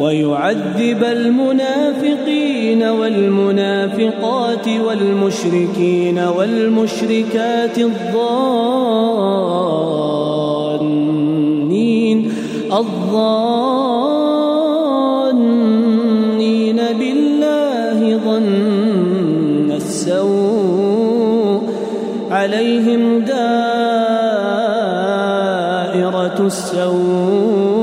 ويعذب المنافقين والمنافقات والمشركين والمشركات الظانين الظانين بالله ظن السوء عليهم دائرة السوء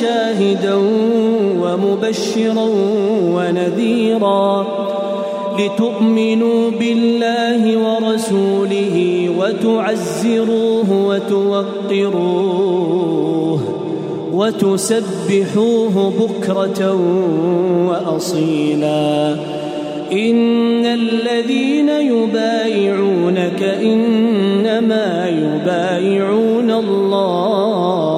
شاهدا ومبشرا ونذيرا لتؤمنوا بالله ورسوله وتعزروه وتوقروه وتسبحوه بكرة وأصيلا. إن الذين يبايعونك إنما يبايعون الله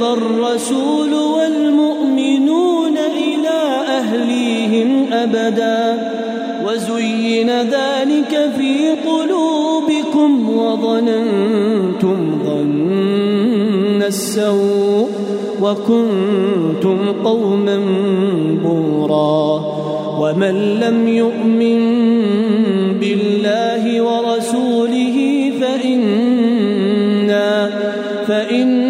ينقلب الرسول والمؤمنون إلى أهليهم أبداً. وزين ذلك في قلوبكم وظننتم ظن السوء وكنتم قوما بورا. ومن لم يؤمن بالله ورسوله فإنا فإنا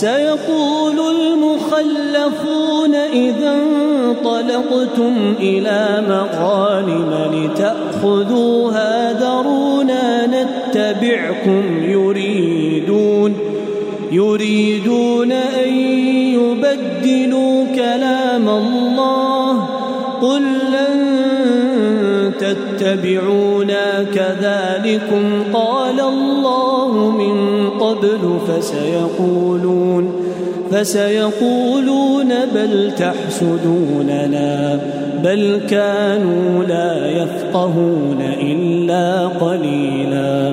سيقول المخلفون إذا انطلقتم إلى مغانم لتأخذوها ذرونا نتبعكم يريدون يريدون أن يبدلوا كلام الله. قل تتبعونا كذلكم قال الله من قبل فسيقولون فسيقولون بل تحسدوننا بل كانوا لا يفقهون إلا قليلاً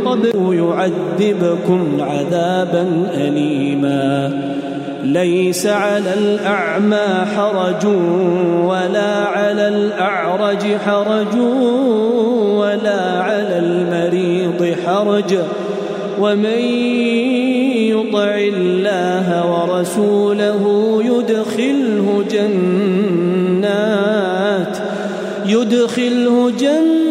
قبل يعذبكم عذابا أليما. ليس على الأعمى حرج ولا على الأعرج حرج ولا على المريض حرج. ومن يطع الله ورسوله يدخله جنات يدخله جنات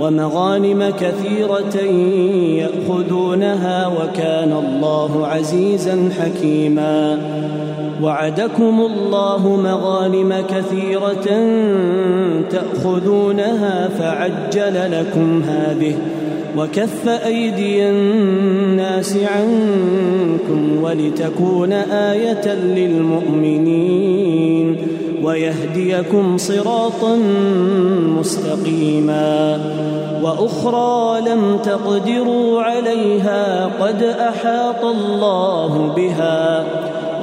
ومغانم كثيرة يأخذونها وكان الله عزيزا حكيما. وعدكم الله مغانم كثيرة تأخذونها فعجل لكم هذه وكف أيدي الناس عنكم ولتكون آية للمؤمنين. ويهديكم صراطا مستقيما وأخرى لم تقدروا عليها قد أحاط الله بها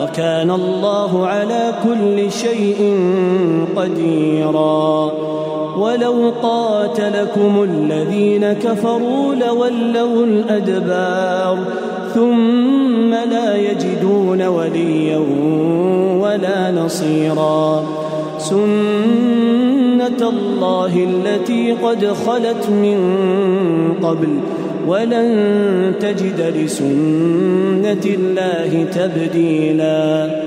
وكان الله على كل شيء قديرا ولو قاتلكم الذين كفروا لولوا الأدبار ثم لا يجدون وليا ولا نصيرا. سنة الله التي قد خلت من قبل ولن تجد لسنة الله تبديلا.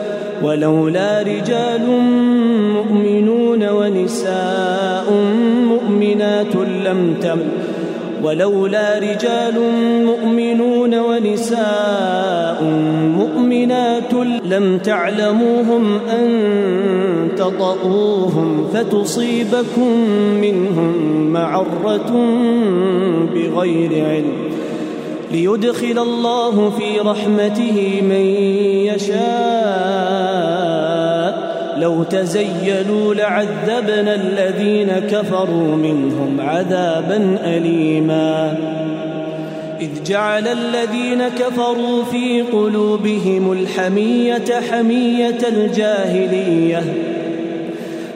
ولولا رجال مؤمنون ونساء مؤمنات لم تم ولولا رجال مؤمنون ونساء مؤمنات لم تعلموهم أن تطؤوهم فتصيبكم منهم معرة بغير علم. ليدخل الله في رحمته من يشاء. لو تزيلوا لعذبنا الذين كفروا منهم عذابا أليما. إذ جعل الذين كفروا في قلوبهم الحمية حمية الجاهلية.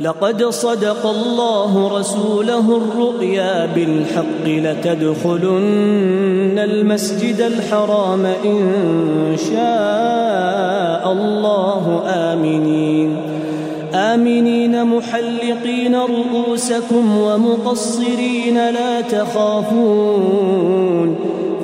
لقد صدق الله رسوله الرؤيا بالحق لتدخلن المسجد الحرام إن شاء الله. آمنين. آمنين محلقين رؤوسكم ومقصرين لا تخافون.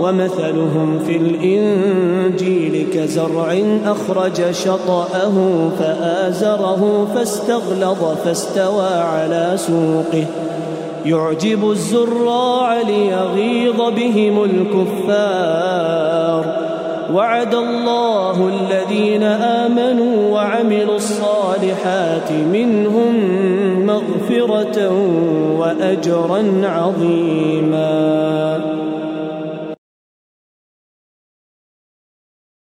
ومثلهم في الإنجيل كزرع أخرج شطأه فآزره فاستغلظ فاستوى على سوقه. يعجب الزراع ليغيظ بهم الكفار. وعد الله الذين آمنوا وعملوا الصالحات منهم مغفرة وأجرا عظيما.